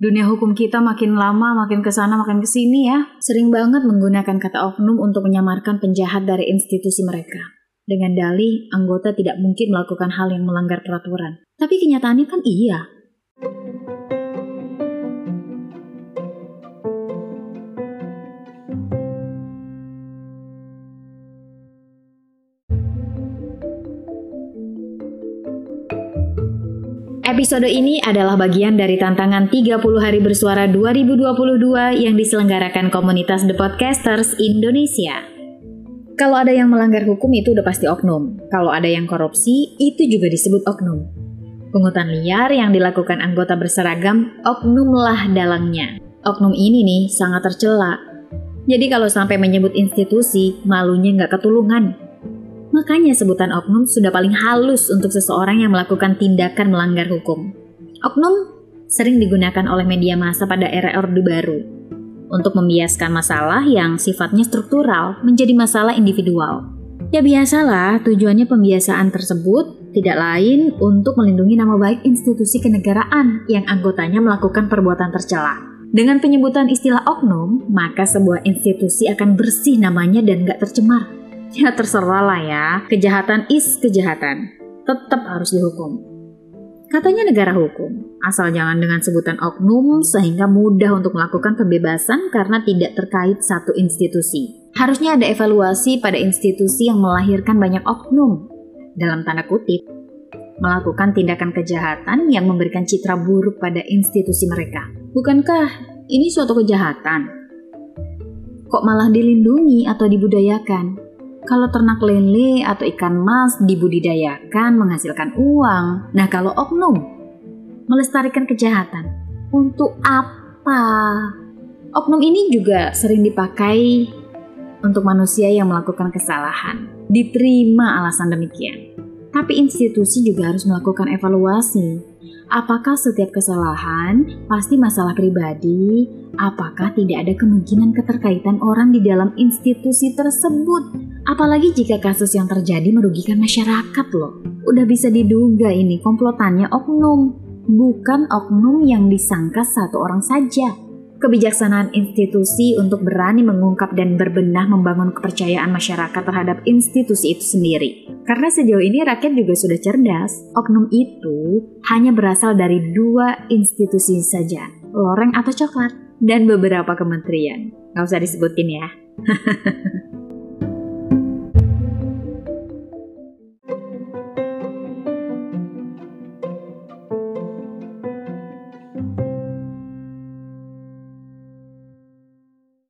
Dunia hukum kita makin lama, makin ke sana, makin ke sini ya. Sering banget menggunakan kata oknum untuk menyamarkan penjahat dari institusi mereka. Dengan dalih, anggota tidak mungkin melakukan hal yang melanggar peraturan. Tapi kenyataannya kan iya. Episode ini adalah bagian dari tantangan 30 hari bersuara 2022 yang diselenggarakan komunitas The Podcasters Indonesia. Kalau ada yang melanggar hukum itu udah pasti oknum. Kalau ada yang korupsi, itu juga disebut oknum. Pungutan liar yang dilakukan anggota berseragam, oknumlah dalangnya. Oknum ini nih sangat tercela. Jadi kalau sampai menyebut institusi, malunya nggak ketulungan. Makanya sebutan oknum sudah paling halus untuk seseorang yang melakukan tindakan melanggar hukum. Oknum sering digunakan oleh media massa pada era Orde Baru untuk membiaskan masalah yang sifatnya struktural menjadi masalah individual. Ya biasalah, tujuannya pembiasaan tersebut tidak lain untuk melindungi nama baik institusi kenegaraan yang anggotanya melakukan perbuatan tercela. Dengan penyebutan istilah oknum, maka sebuah institusi akan bersih namanya dan gak tercemar. Ya terserah lah ya, kejahatan is kejahatan. Tetap harus dihukum. Katanya negara hukum, asal jangan dengan sebutan oknum sehingga mudah untuk melakukan pembebasan karena tidak terkait satu institusi. Harusnya ada evaluasi pada institusi yang melahirkan banyak oknum, dalam tanda kutip, melakukan tindakan kejahatan yang memberikan citra buruk pada institusi mereka. Bukankah ini suatu kejahatan? Kok malah dilindungi atau dibudayakan? Kalau ternak lele atau ikan mas dibudidayakan menghasilkan uang. Nah, kalau oknum melestarikan kejahatan, untuk apa? Oknum ini juga sering dipakai untuk manusia yang melakukan kesalahan. Diterima alasan demikian. Tapi institusi juga harus melakukan evaluasi. Apakah setiap kesalahan pasti masalah pribadi? Apakah tidak ada kemungkinan keterkaitan orang di dalam institusi tersebut? Apalagi jika kasus yang terjadi merugikan masyarakat loh. Udah bisa diduga ini komplotannya oknum, bukan oknum yang disangka satu orang saja kebijaksanaan institusi untuk berani mengungkap dan berbenah membangun kepercayaan masyarakat terhadap institusi itu sendiri. Karena sejauh ini rakyat juga sudah cerdas, oknum itu hanya berasal dari dua institusi saja, loreng atau coklat, dan beberapa kementerian. Gak usah disebutin ya.